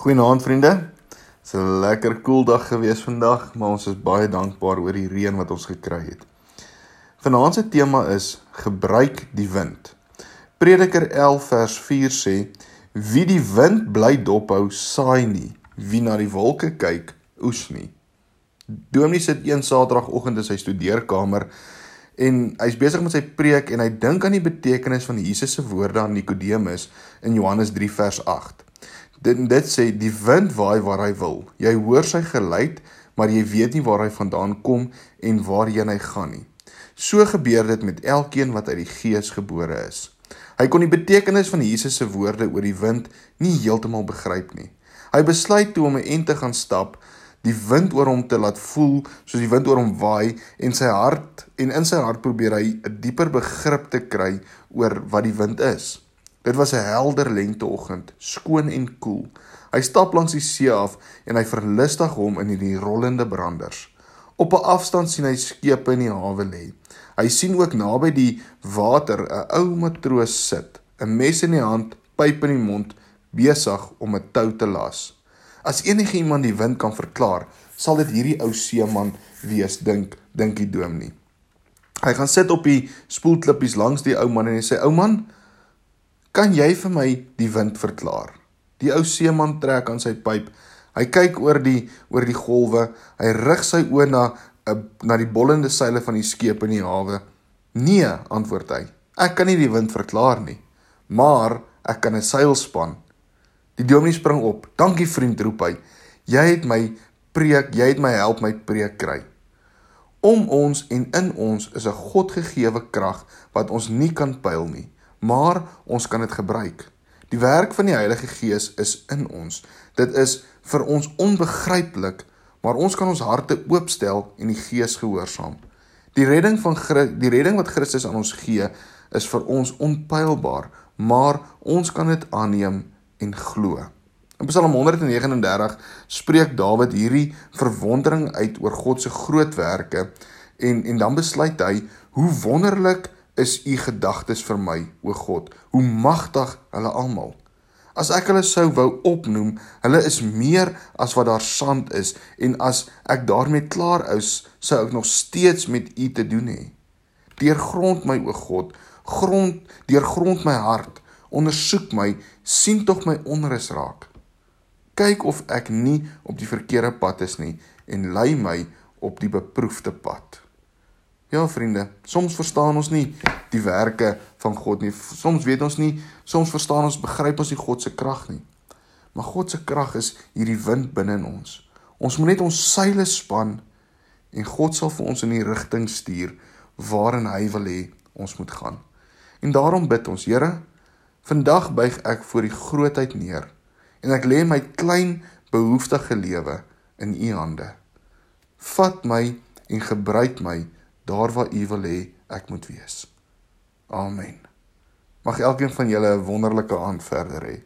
Goeienaand vriende. Dit's 'n lekker koel dag gewees vandag, maar ons is baie dankbaar oor die reën wat ons gekry het. Vanaand se tema is gebruik die wind. Prediker 11 vers 4 sê: Wie die wind bly dophou, saai nie. Wie na die wolke kyk, oes nie. Dominee sit een Saterdagoggend in sy studeerkamer en hy's besig met sy preek en hy dink aan die betekenis van Jesus se woorde aan Nikodemus in Johannes 3 vers 8. Dit dit sê die wind waai waar hy wil. Jy hoor sy geluid, maar jy weet nie waar hy vandaan kom en waarheen hy gaan nie. So gebeur dit met elkeen wat uit die Gees gebore is. Hy kon die betekenis van Jesus se woorde oor die wind nie heeltemal begryp nie. Hy besluit toe om 'n ent te gaan stap, die wind oor hom te laat voel soos die wind oor hom waai en sy hart en in sy hart probeer hy 'n dieper begrip te kry oor wat die wind is. Dit was 'n helder lenteoggend, skoon en koel. Hy stap langs die see af en hy verlustig hom in die rollende branders. Op 'n afstand sien hy skepe in die hawe lê. Hy sien ook naby die water 'n ou matroos sit, 'n mes in die hand, pyp in die mond, besig om 'n tou te las. As enige iemand die wind kan verklaar, sal dit hierdie ou seeman wees, dink dink die dominee. Hy gaan sit op die spoelklippies langs die ou man en hy sê: "Ou man, Kan jy vir my die wind verklaar? Die ou seeman trek aan sy pyp. Hy kyk oor die oor die golwe. Hy rig sy oë na 'n na die bollende seile van die skep in die hawe. Nee, antwoord hy. Ek kan nie die wind verklaar nie, maar ek kan 'n seil span. Die dominee spring op. Dankie vriend, roep hy. Jy het my preek, jy het my help my preek kry. Om ons en in ons is 'n Godgegewe krag wat ons nie kan pyl nie maar ons kan dit gebruik. Die werk van die Heilige Gees is in ons. Dit is vir ons onbegryplik, maar ons kan ons harte oopstel en die Gees gehoorsaam. Die redding van die redding wat Christus aan ons gee, is vir ons onpylbaar, maar ons kan dit aanneem en glo. In Psalm 139 spreek Dawid hierdie verwondering uit oor God se groot werke en en dan besluit hy hoe wonderlik is u gedagtes vir my, o God, hoe magtig hulle almal. As ek hulle sou wou opnoem, hulle is meer as wat daar sand is en as ek daarmee klaar is, sou ek nog steeds met u te doen hê. Deurgrond my o God, grond, deurgrond my hart, ondersoek my, sien tog my onrus raak. Kyk of ek nie op die verkeerde pad is nie en lei my op die beproefde pad. Ja vriende, soms verstaan ons nie die werke van God nie. Soms weet ons nie, soms verstaan ons begryp ons nie God se krag nie. Maar God se krag is hierdie wind binne in ons. Ons moet net ons seile span en God sal vir ons in die rigting stuur waarin hy wil hê ons moet gaan. En daarom bid ons, Here, vandag buig ek voor die grootheid neer en ek lê my klein behoeftige lewe in u hande. Vat my en gebruik my daar waar U wil hê ek moet wees. Amen. Mag elkeen van julle 'n wonderlike aand verder hê.